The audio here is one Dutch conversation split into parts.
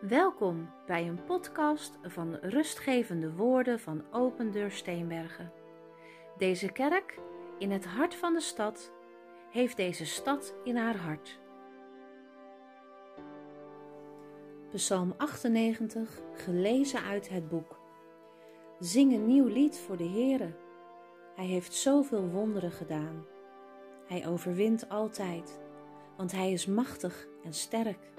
Welkom bij een podcast van rustgevende woorden van Open Deur Steenbergen. Deze kerk, in het hart van de stad, heeft deze stad in haar hart. Psalm 98, gelezen uit het boek. Zing een nieuw lied voor de Heere. Hij heeft zoveel wonderen gedaan. Hij overwint altijd, want hij is machtig en sterk.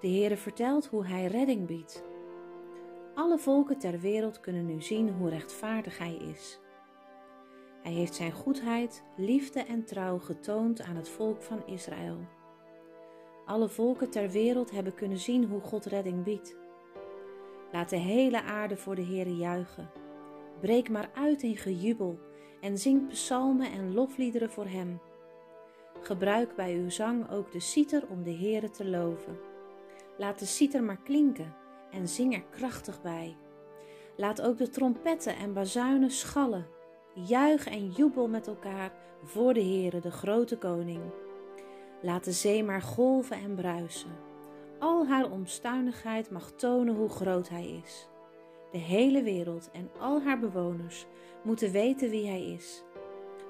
De Heere vertelt hoe Hij redding biedt. Alle volken ter wereld kunnen nu zien hoe rechtvaardig Hij is. Hij heeft Zijn goedheid, liefde en trouw getoond aan het volk van Israël. Alle volken ter wereld hebben kunnen zien hoe God redding biedt. Laat de hele aarde voor de Heere juichen. Breek maar uit in gejubel en zing psalmen en lofliederen voor Hem. Gebruik bij uw zang ook de citer om de Heere te loven. Laat de citer maar klinken en zing er krachtig bij. Laat ook de trompetten en bazuinen schallen. Juich en jubel met elkaar voor de Heere, de grote koning. Laat de zee maar golven en bruisen. Al haar omstuinigheid mag tonen hoe groot hij is. De hele wereld en al haar bewoners moeten weten wie hij is.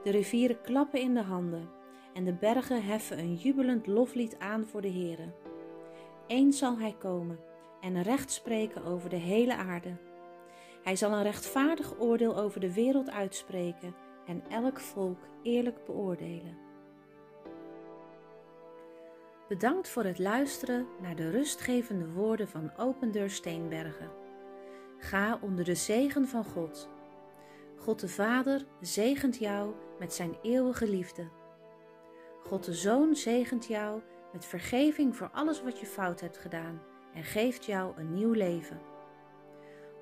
De rivieren klappen in de handen en de bergen heffen een jubelend loflied aan voor de Heere. Eens zal hij komen en recht spreken over de hele aarde. Hij zal een rechtvaardig oordeel over de wereld uitspreken en elk volk eerlijk beoordelen. Bedankt voor het luisteren naar de rustgevende woorden van Open Deur Steenbergen. Ga onder de zegen van God. God de Vader zegent jou met zijn eeuwige liefde. God de Zoon zegent jou met vergeving voor alles wat je fout hebt gedaan en geeft jou een nieuw leven.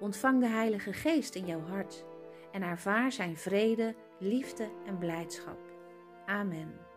Ontvang de Heilige Geest in jouw hart en ervaar zijn vrede, liefde en blijdschap. Amen.